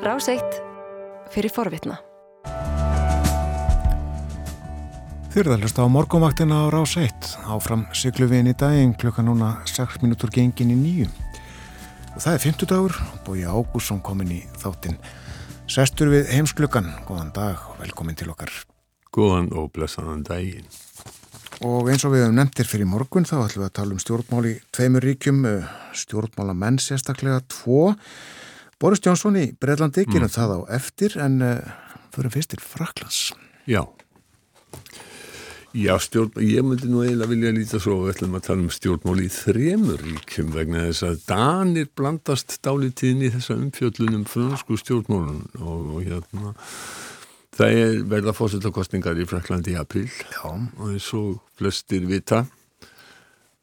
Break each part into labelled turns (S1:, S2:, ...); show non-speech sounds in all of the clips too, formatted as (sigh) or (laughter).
S1: Ráseitt fyrir forvitna.
S2: Þurða að hlusta á morgumvaktina á Ráseitt. Áfram syklu við inn í daginn klukka núna 6 minútur gengin í nýju. Og það er 50 dagur og búið Ágússon komin í þáttinn. Sestur við heimsklukkan. Góðan dag og velkomin til okkar.
S3: Góðan og blessaðan daginn.
S2: Og eins og við hefum nefndir fyrir morgun þá ætlum við að tala um stjórnmál í tveimur ríkjum, eh, stjórnmála menn sérstaklega tvo. Boris Jónsson í Breitlandi, mm. það á eftir en uh, fyrir fyrst til Fraklands.
S3: Já. Já, stjórn, ég myndi nú eiginlega vilja líta svo og við ætlum að tala um stjórnmál í þremur ríkjum vegna þess að Danir blandast dálitíðin í þessa umfjöllunum fransku stjórnmálun og, og hérna Það er verða fórsettakostningar í Fraklandi í april Já. og eins og flestir vita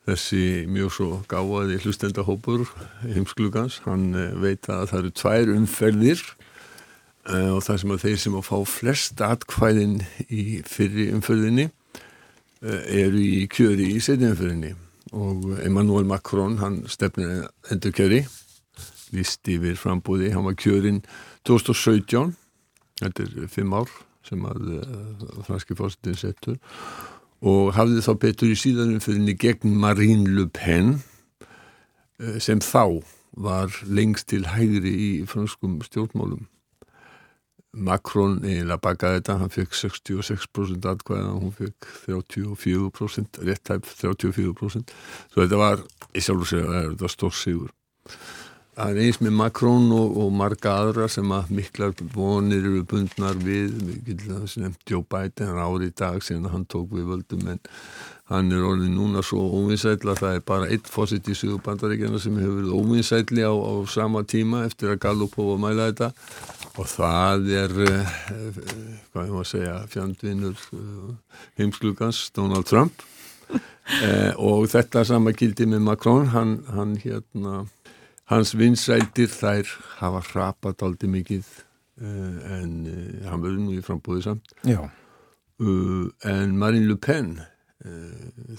S3: þessi mjög svo gáðaði hlustendahópur heimsklugans, hann eh, veit að það eru tvær umferðir uh, og það sem að þeir sem að fá flest atkvæðin í fyrri umferðinni uh, eru í kjöri í setni umferðinni. Og Emmanuel Macron hann stefnir endur kjöri vist yfir frambúði, hann var kjörin 2017 þetta er fimm ár sem að franski fórsetin settur og hafði þá betur í síðanum fyrir gegn Marine Le Pen uh, sem þá var lengst til hægri í franskum stjórnmálum. Macron eiginlega bakaði þetta, hann fekk 66% atkvæða og hún fekk 34%, réttæp 34% svo þetta var, ég sjálf og segja, þetta var stór sigur Það er eins með Macron og, og marga aðra sem að miklar vonir eru bundnar við, mikil að nefnt Joe Biden ári í dag sem hann tók við völdum en hann er orðið núna svo óvinsætla það er bara eitt fósitt í Suðubandaríkjana sem hefur verið óvinsætli á, á sama tíma eftir að Gallup hófa að mæla þetta. Og það er, eh, hvað ég má segja, fjandvinur eh, heimsklugans Donald Trump. (laughs) Eh, og þetta sama gildi með Macron, hann, hann hérna Hans vinsældir þær hafa hrapat aldrei mikið uh, en uh, hann verður nú í frambúðið samt.
S2: Uh,
S3: en Marine Le Pen,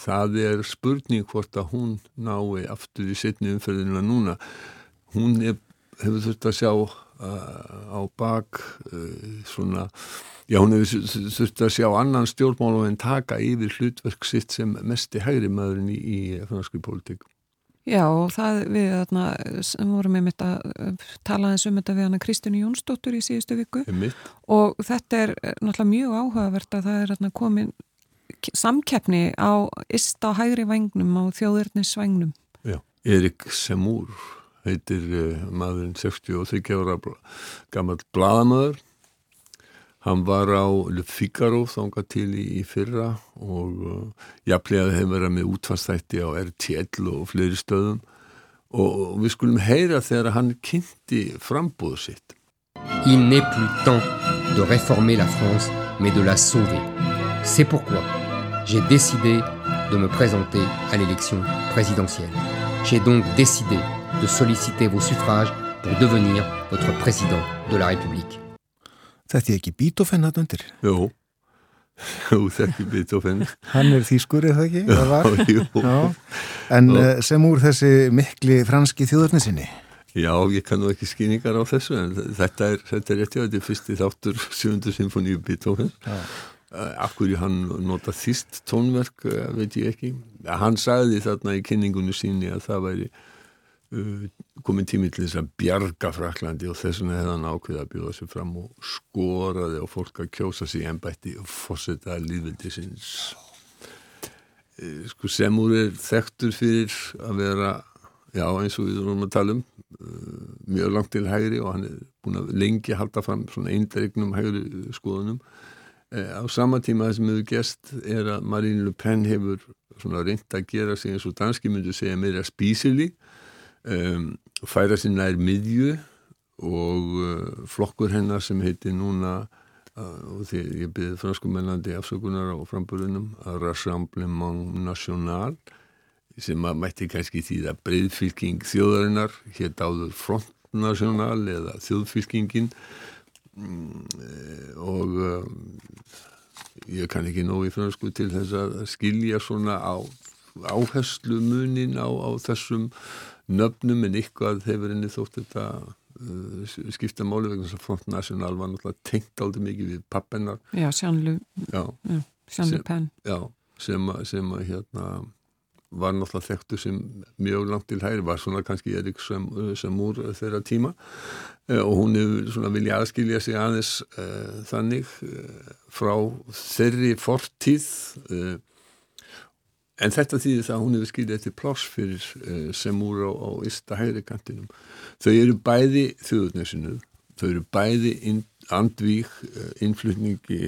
S3: það er spurning hvort að hún nái aftur í setni umferðina núna. Hún er, hefur þurft að sjá á bak svona, já hún hefur þurft að sjá annan stjórnmál og en taka yfir hlutverk sitt sem mest í hægri maðurinn í, franski pólitík.
S4: Já það við þarna, vorum með mitt að tala eins um þetta við hana Kristján Jónsdóttur í síðustu viku. Og þetta er náttúrulega mjög áhugavert að það er þarna komin samkeppni á ist á hægri vagnum á þjóðurnisvagnum.
S3: Já, Erik Semúr heitir uh, maðurinn 63 ára gammal bladamöður Hann var á þánga sitt.
S5: Il n'est plus temps de réformer la France, mais de la sauver. C'est pourquoi j'ai décidé de me présenter à l'élection présidentielle. J'ai donc décidé de solliciter vos suffrages pour devenir votre président de la République.
S2: Þetta er ekki Beethoven að undir?
S3: Jú, jú þetta er Beethoven.
S2: Hann er þýskur eða ekki?
S3: Já, jú.
S2: Já. En Já. Eh, sem úr þessi mikli franski þjóðarnisinni?
S3: Já, ég kannu ekki skýningar á þessu en þetta er, þetta er rétt já, þetta er fyrsti þáttur 7. symfóníu. Eh, Akkur hann nota þýst tónverk, eh, veit ég ekki. Hann sagði þarna í kynningunni síni að það væri Uh, komin tími til þess að bjarga Fraklandi og þess vegna hefði hann ákveðið að bjóða sér fram og skoraði á fólk að kjósa sér í ennbætti og fórseta líðvildi sinns uh, sko Semúr er þekktur fyrir að vera já eins og við vorum að tala um uh, mjög langt til hægri og hann er búin að lengi halda fram svona eindregnum hægri skoðunum. Á sama tíma það sem hefur gest er að Marine Le Pen hefur svona reynd að gera sig eins og danski myndu segja meira spísili um, færa sér nær miðju og uh, flokkur hennar sem heitir núna og því ég byrði franskumennandi afsökunar á frambörunum að Rassemblement National sem að mætti kannski því að breyðfylking þjóðarinnar hétt áður Front National eða þjóðfylkingin. Mm, og um, ég kann ekki nógu í fransku til þess að skilja svona á áherslu munin á, á þessum nöfnum en eitthvað hefur henni þótt þetta uh, skipta máli vegna þess að Front National var náttúrulega tengt aldrei mikið við pappennar
S4: Já, Sjánlu Penn.
S3: Já, sem sem að hérna var náttúrulega þekktu sem mjög langt til hæri, var svona kannski Erik Samúr þeirra tíma. Uh, og hún hefur svona vilja aðskilja sig aðeins uh, þannig uh, frá þeirri fortíð en þetta þýðir það að hún hefur skiljað til pláss fyrir Samúr á, á Ísta hæri kantinum. Þau eru bæði þjóðurnesinu, þau eru bæði in, andvík innflutningi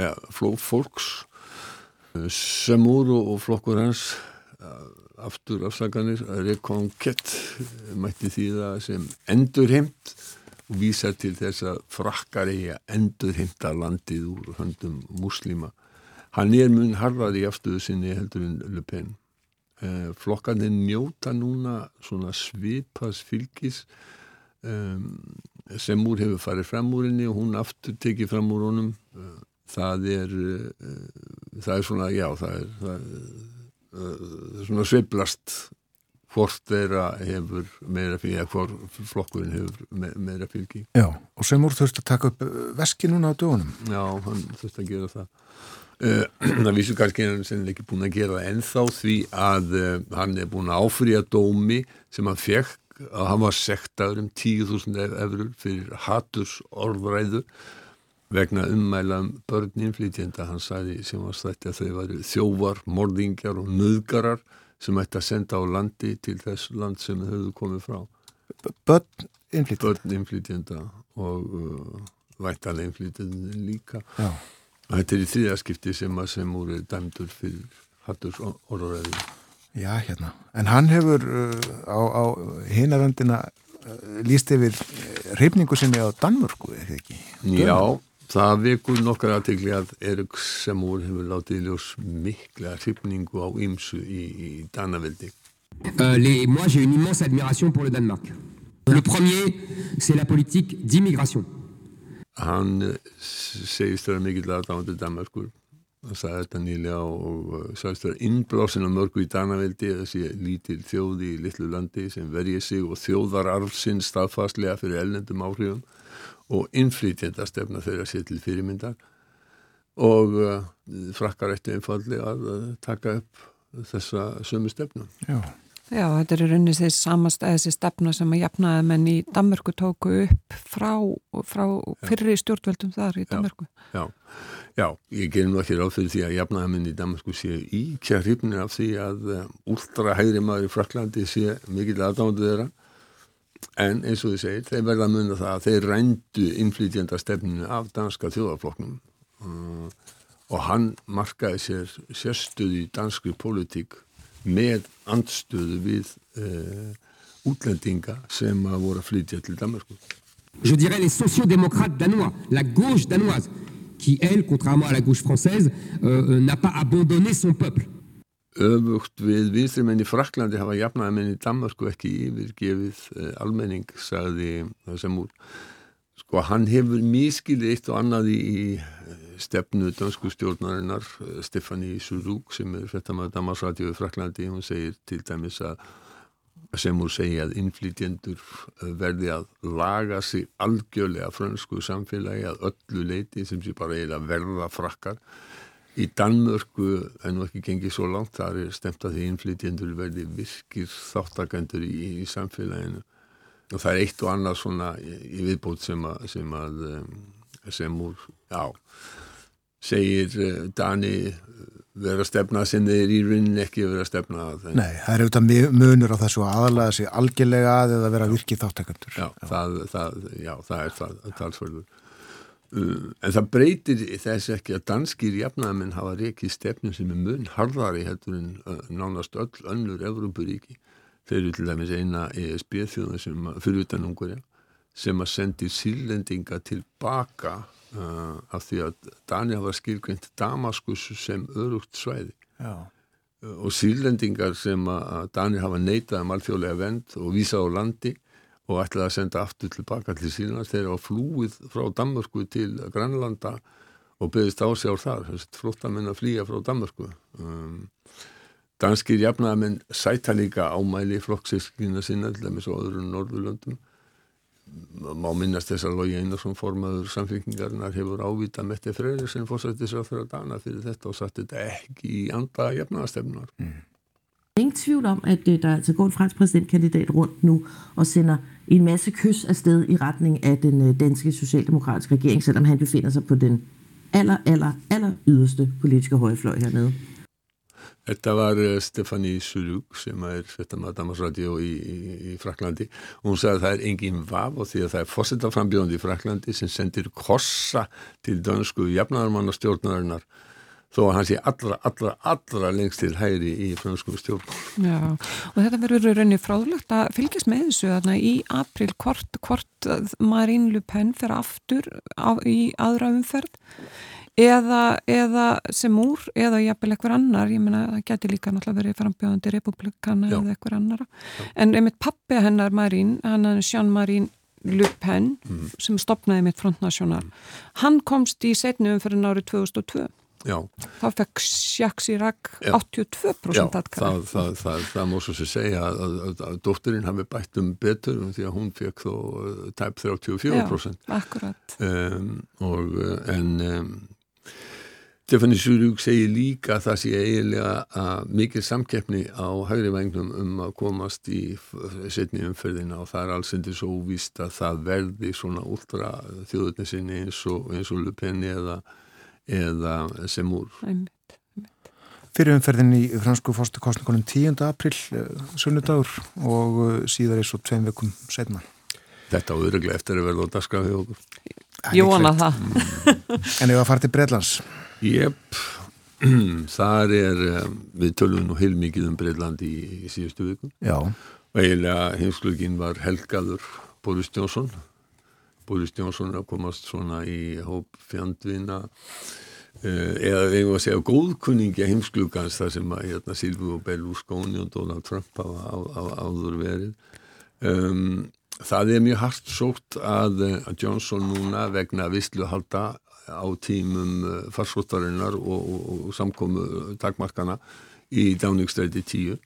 S3: ja, fólks Samúr og, og flokkur hans aftur afsaganir rekonkett mætti því það sem endurheimt og vísa til þess að frakkar eigi að endurheimta landið úr höndum muslima. Hann er mun harðar í afstöðu sinni heldur en Le Pen. Eh, flokkarnir njóta núna svona svipas fylgis um, sem úr hefur farið fram úr henni og hún aftur tekið fram úr honum. Eh, það er, uh, það er svona, já, það er, það er uh, svona sviblast hvort þeirra hefur meira fylgi, eða hvort flokkurinn hefur meira fylgi.
S2: Já, og sem úr þurftu að taka upp uh, veski núna á dögunum.
S3: Já, hann þurftu að gera það. (clears throat) Það vísu kannski hann sem er ekki búin að gera ennþá því að uh, hann er búin að áfrýja dómi sem hann fekk að hann var sektaður um 10.000 eurur fyrir haturs orðræðu vegna ummæla um börn innflytjenda, hann sæði sem var stætti að þau varu þjóvar, mordingjar og nöðgarar sem ætti að senda á landi til þess land sem þau höfðu komið frá.
S2: Börn innflytjenda?
S3: Börn innflytjenda og uh, vættalega innflytjenda líka. Já. Þetta er í þriðaskipti sem að sem úr dæmdur fyrir hatturs orðræði.
S2: Já, hérna. En hann hefur uh, á, á hinaröndina uh, líst yfir reyfningu sinni á Danmörku, eða ekki?
S3: Já, Það vekur nokkar aðtegli að Erik Semúr hefur látið ljós mikla hrifningu á ymsu í, í Danaveldi.
S5: Uh, les, moi j'ai une immense admiration pour le Danemark. Le premier, c'est la politique d'immigration.
S3: Hann eh, segist það mikið aðdáðandi Danmarkur. Það sagði þetta nýlega og eh, sagðist það innblásin á mörgu í Danaveldi þessi lítil þjóði í litlu landi sem verjið sig og þjóðararfsinn staðfastlega fyrir ellendum áhrifum og innflýtjenda stefna þeirra sér til fyrirmyndar og uh, frakkar eftir einfalli að taka upp þessa sömu stefnu.
S4: Já. Já, þetta er rauninni þessi stefna sem að jafnaði menn í Danmörku tóku upp frá, frá fyrri stjórnveldum þar í Danmörku.
S3: Já, já, já ég ger nú ekki ráð fyrir því að jafnaði menn í Danmörku sé íkja hrifnir af því að últra hægri maður í Fraklandi sé mikill aðdándu þeirra. En eins og þið segir, þeir verða að munna það að þeir rændu innflytjanda stefninu af danska þjóðarflokknum. Uh, og hann markaði sér sérstöðu í danskri politík með andstöðu við uh, útlendinga sem að voru að flytja til Danmarku.
S5: Je dirais les sociodémocrates danois, la gauche danoise, qui elle, contrairement à la gauche française, euh, n'a pas abandonné son peuple
S3: öfugt við vinstrimenn í Fraklandi hafa jafnaðamenn í Danmarku ekki yfirgefið eh, almenning, sagði þessum úr. Sko hann hefur mískilið eitt og annað í eh, stefnu dansku stjórnarinnar eh, Stefani Surúk sem er frettamæður Damarsradíu í Fraklandi, hún segir til dæmis að sem hún segja að innflytjendur verði að laga sig algjörlega fransku samfélagi að öllu leiti sem sé bara eiginlega verða frakkar. Í Danmörku er nú ekki gengið svo langt, það er stemt að því innflytjendur verði virkir þáttakendur í, í samfélaginu og það er eitt og annað svona í, í viðbót sem að sem, að, sem úr, já, segir uh, Dani vera að stefna sem þeir í rauninni ekki vera að stefna að
S2: Nei, það er auðvitað munur á þessu aðalega sig algjörlega að eða vera virkið þáttakendur
S3: Já, já. Það, það, já það er það, talsverður Uh, en það breytir þess ekki að danskir jafnæðamenn hafa reikið stefnum sem er mun harðari heldur en uh, nánast öll önnur Evrópuríki. Þeir eru til dæmis eina ESB þjóðan sem fyrir utan ungur sem að sendi sílendinga tilbaka uh, af því að Dani hafa skilgjönd Damaskus sem örugt svæði. Já. Uh, og sílendingar sem að Dani hafa neitað um alþjóðlega vend og vísa á landi og ætlaði að senda aftur tilbaka til Sýrlands þegar á flúið frá Danmörku til Grænlanda og beðist ásjár þar, flottamenn að flýja frá Danmörku um, Danskir jafnaðamenn sæta líka ámæli flokksískina sinna til dæmis og öðrum Norðurlöndum má minnast þess að Lógi Einarsson formaður samfélkingarnar hefur ávita Mette Freyrir sem fórsættis á þeirra dana fyrir þetta og satt þetta ekki í anda jafnaðastefnunar. Mm.
S6: Ingen tvivl om, at øh, der altså går en fransk præsidentkandidat rundt nu og sender en masse kys afsted i retning af den øh, danske socialdemokratiske regering, selvom han befinder sig på den aller, aller, aller yderste politiske højfløj hernede.
S3: Þetta var eh, Stefani Surug sem er þetta með Damasradio í, í, í Fraklandi og hún sagði að það er engin vaf og því að það er fórsetaframbjóðandi í Fraklandi sem sendir kossa til dönsku jafnaðarmanna stjórnarinnar þó að hann sé allra, allra, allra lengst til hæri í fransku stjórn.
S4: Já, og þetta verður rauninni fráðlegt að fylgjast með þessu þarna í april hvort, hvort Marine Le Pen fer aftur á, í aðra umferð eða, eða sem úr eða jafnvel eitthvað annar, ég menna það getur líka náttúrulega verið frambjóðandi republikana eða eitthvað annar, Já. en einmitt pappi hennar Marín, hann er Jean-Marie Le Pen mm. sem stopnaði mitt frontnational, mm. hann komst í setni umferðin árið 2002 Já. þá fekk Jacques Chirac 82%
S3: atkvæða það, það, það, það mór svo sem segja að, að, að dótturinn hafi bætt um betur um því að hún fekk þó uh, tæp 34%
S4: Já, akkurat
S3: um, og, en um, Stefani Sjúrjúk segir líka að það sé eiginlega mikil samkeppni á hægri vægnum um að komast í setni umferðina og það er alls endur svo óvíst að það verði svona últra þjóðutnisinni eins og, og Lupenni eða, eða Semúr.
S2: Fyrir umferðin í fransku fórstakostningunum 10. april eh, sunnudagur og eh, síðar er svo tveim vekum setna.
S3: Þetta áðuruglega eftir að verða á dasgrafið okkur.
S4: Jóna það.
S2: En ef að fara til Breitlands?
S3: Jep, (clears throat) þar er, um, við tölum nú heilmikið um Breitland í, í síðustu viku.
S2: Já.
S3: Og eiginlega heimsklugin var helgaður Boris Johnson. Boris Johnson er að komast svona í hóp fjandvina uh, eða hefum að segja góðkunningi heimsklugans þar sem að hérna Silvi og Berlusconi og Donald Trump hafa áður verið. Um, það er mjög hardt sótt að, að Johnson núna vegna vissluhalda á tímum eh, farskóttarinnar og, og, og samkomu takmarkana í dáningstræti tíu.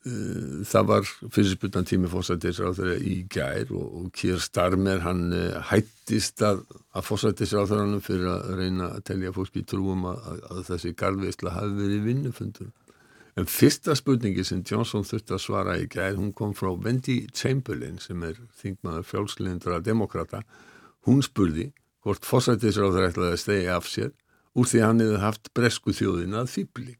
S3: Eh, það var fyrirspunnan tími fósættisráður í gær og, og Kier Starmer hann eh, hættist að, að fósættisráðuranum fyrir að reyna að telja fólki trúum að, að þessi garðveistla hafi verið vinnufundur. En fyrsta spurningi sem Johnson þurfti að svara í gær hún kom frá Wendy Chamberlain sem er þingmaður fjálslindra demokrata hún spurði hvort fósættisráður ætlaði að stegja af sér úr því hann hefði haft bresku þjóðina að fýbli.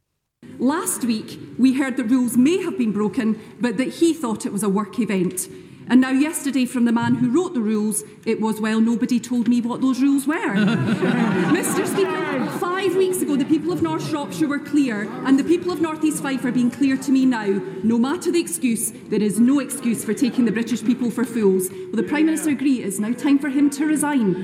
S7: Last week we heard that rules may have been broken but that he thought it was a work event. And now, yesterday, from the man who wrote the rules, it was, well, nobody told me what those rules were. (laughs) Mr. Speaker, five weeks ago, the people of North Shropshire were clear, and the people of North East Fife are being clear to me now. No matter the excuse, there is no excuse for taking the British people for fools. Will the Prime Minister agree it's now time for him to resign?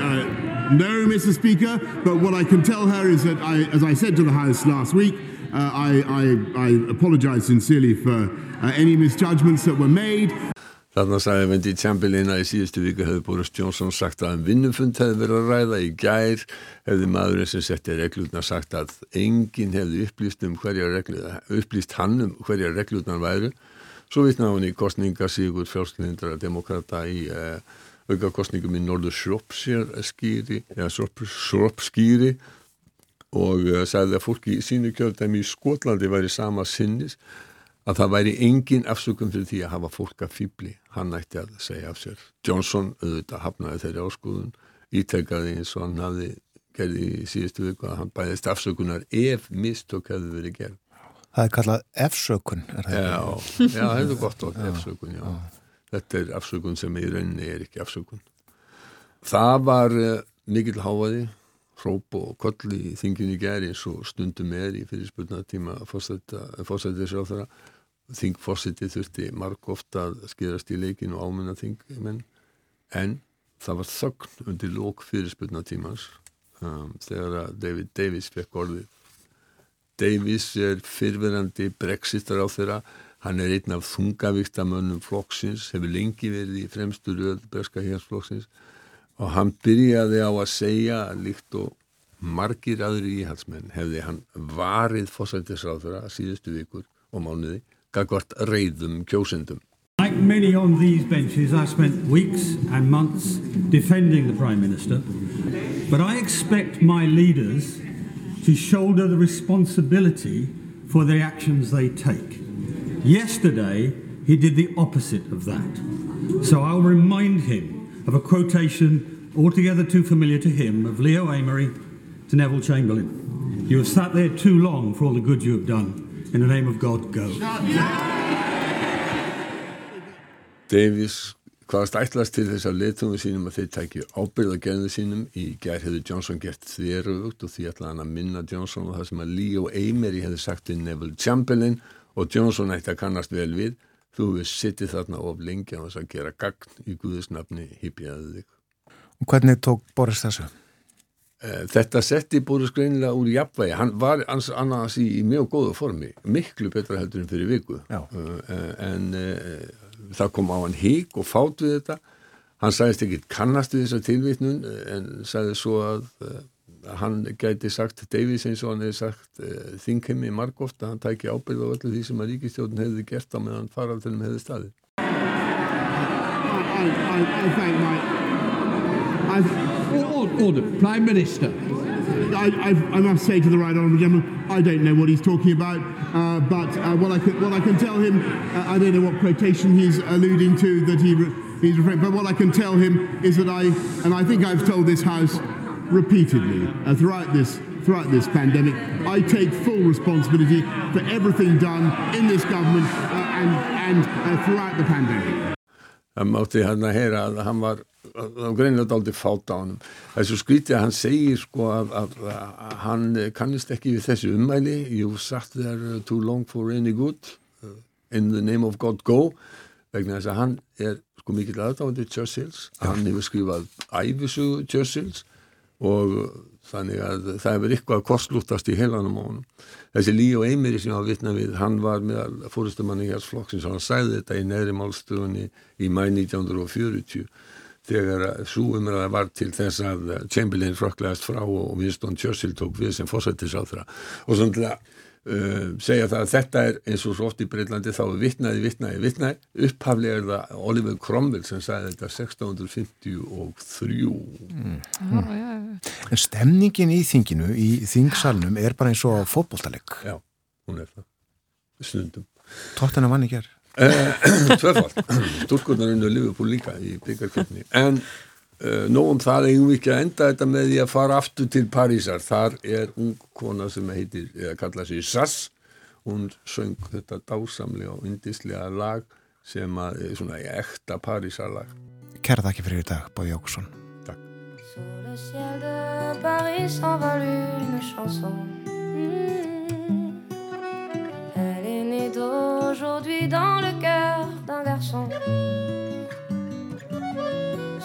S8: Uh, no, Mr. Speaker, but what I can tell her is that, I, as I said to the House last week, I, I, I apologise sincerely for uh, any misjudgments that were made.
S3: Þarna sagði Vendi Chamberlain að í síðustu viku hefði Boris Johnson sagt að en vinnufund hefði verið að ræða í gær hefði maðurinn sem setti reglutna sagt að enginn hefði upplýst um reglutna, upplýst hann um hverja reglutna væru svo vitnaði hann í kostningasíkur fjárslindra demokrata í uh, auka kostningum í norður Shropshire skýri, eða Shropskýri og uh, sagði að fólki í sínu kjöldæmi í Skotlandi væri sama sinnis að það væri engin afsökum fyrir því að hafa fólk að fýbli hann ætti að segja af sér. Johnson auðvitað hafnaði þeirri áskoðun ítækaði eins og hann hafði gerði í síðustu viku að hann bæðist afsökunar ef mistök hefði verið gerð.
S2: Það er kallað efsökun er
S3: Já, já, það er gott og efsökun já. Já. Þetta er afsökun sem í rauninni er ekki afsökun. Það var uh, mikill háaði hróp og koll í þinginni gæri eins og stundum er í fyrirspurnatíma fósættisráþara þingfósiti þurfti marg ofta að skýrast í leikin og ámenna þingmenn en það var þögn undir lók fyrirspurnatímans um, þegar David Davis fekk orðið. Davis er fyrverandi brexitar á þeirra hann er einn af þungavíktamönnum flokksins, hefur lengi verið í fremstu röð breska hérsflokksins og hann byrjaði á að segja líkt og margir aðri íhalsmenn hefði hann varið fósættisráður að síðustu vikur og mánuði gagvart reyðum kjósendum.
S9: Like many on these benches, I spent weeks and months defending the Prime Minister, but I expect my leaders to shoulder the responsibility for the actions they take. Yesterday, he did the opposite of that. So I'll remind him of a quotation altogether too familiar to him of Leo Amory to Neville Chamberlain. You have sat there too long for all the good you have done. In the name of God, go.
S3: Davies hvaðast ætlast til þess að leitungum sínum að þeir tækju ábyrðagerðu sínum í gerð hefur Johnson gert þverugt og því ætlaði hann að minna Johnson og það sem að Leo Amery hefði sagt til Neville Chamberlain og Johnson ætti að kannast vel við þú hefur sittið þarna of lengi á þess að gera gagn í Guðisnafni hipjaðu þig.
S2: Og hvernig tók Boris þessu?
S3: Eh, þetta setti Boris greinilega úr jafnvægi, hann var annars í, í mjög góða formi, miklu betra heldur en fyrir viku uh, en uh, það kom á hann hík og fát við þetta hann sagðist ekki kannast við þessa tilvitnun en sagði svo að hann gæti sagt Davies eins og hann hefði sagt uh, þingheimi margóft að hann tæki ábyrð á öllu því sem að ríkistjóðin hefði gert á meðan faraldunum hefði staði
S8: I, I, I thank my
S10: I've, order, Prime Minister.
S8: I, I, I, must say to the right honourable gentleman, I don't know what he's talking about, uh, but uh, what, I can, what I can tell him, uh, I don't know what quotation he's alluding to that he re- he's referring, but what I can tell him is that I, and I think I've told this House repeatedly. Uh, throughout this throughout this pandemic, I take full responsibility for everything done in this government uh, and, and uh, throughout the pandemic.
S3: Það mátti hann að heyra að hann var greinlega aldrei fátt á hann þessu skríti að hann segir sko að, að, að hann kannist ekki við þessu umæli you sat there too long for any good uh, in the name of God go. Vegna þess að hann er sko mikill aðdáðandi Churchills. Hann hefur skrifað æfisugu Churchills og þannig að það hefur eitthvað korslúttast í heilanum á hann þessi Lý og Eimiri sem hafa vitna við hann var með fórustumanni hér flokksins. Og hann sæði þetta í neðri málstöðunni í mæ 1940 þegar súumræða var til þess að Chamberlain frökklegast frá og Winston Churchill tók við sem fósættisáþra og svona uh, segja það að þetta er eins og svo oft í Breitlandi þá er vittnaði, vittnaði, vittnaði upphaflega er það Oliver Cromwell sem sagði þetta 1653 mm.
S2: Mm. En stemningin í þinginu í þingsalnum er bara eins og fótbolltaleg
S3: Já, hún er það. Snundum
S2: Tóttan að manni ger
S3: Eh, (clears throat) tvöfald, (clears throat) stúrkurnar unnu Liverpool líka í byggarkjöfni en uh, nógum það eigum við ekki að enda þetta með því að fara aftur til Parísar. Þar er ung kona sem heitir, eða kalla sig Sass hún söng þetta dásamlega og undislega lag sem að er svona ekta Parísarlag.
S2: Kæra þakki fyrir í dag, Bóði Jókusson
S3: Takk.
S11: Sur le ciel de Paris s'envole une chanson. D'aujourd'hui dans le cœur d'un garçon.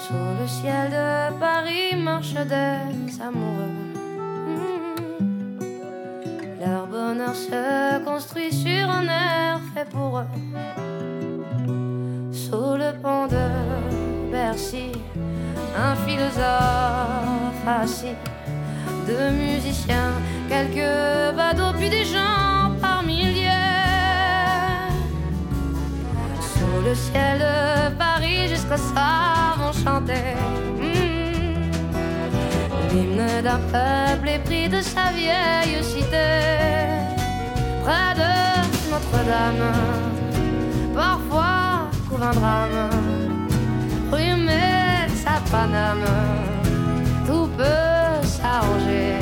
S11: Sur le ciel de Paris marchent des amoureux. Leur bonheur se construit sur un air fait pour eux. Sous le pont de Bercy, un philosophe assis, deux musiciens, quelques badauds, puis des gens par milliers. le ciel de Paris soir vont chanter l'hymne d'un peuple épris de sa vieille cité. Près de Notre-Dame parfois couvre un drame. Mais sa Paname tout peut s'arranger.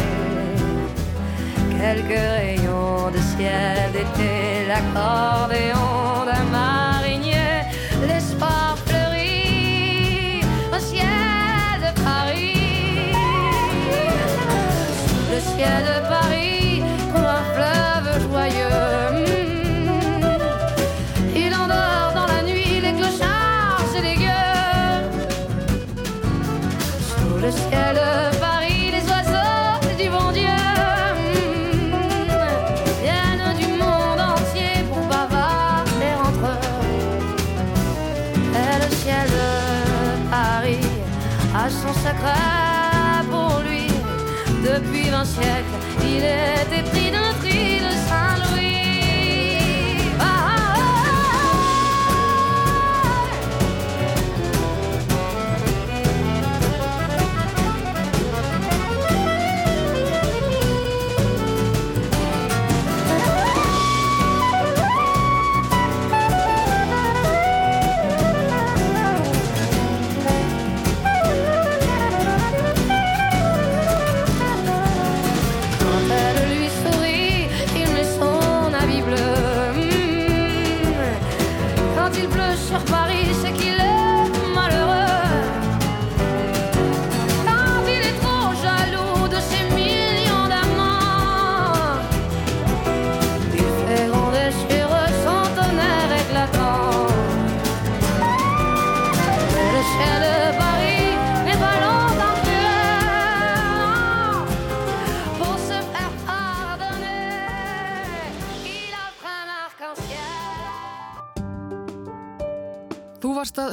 S11: Quelques rayons de ciel d'été l'accordéon Depuis vingt siècles, il est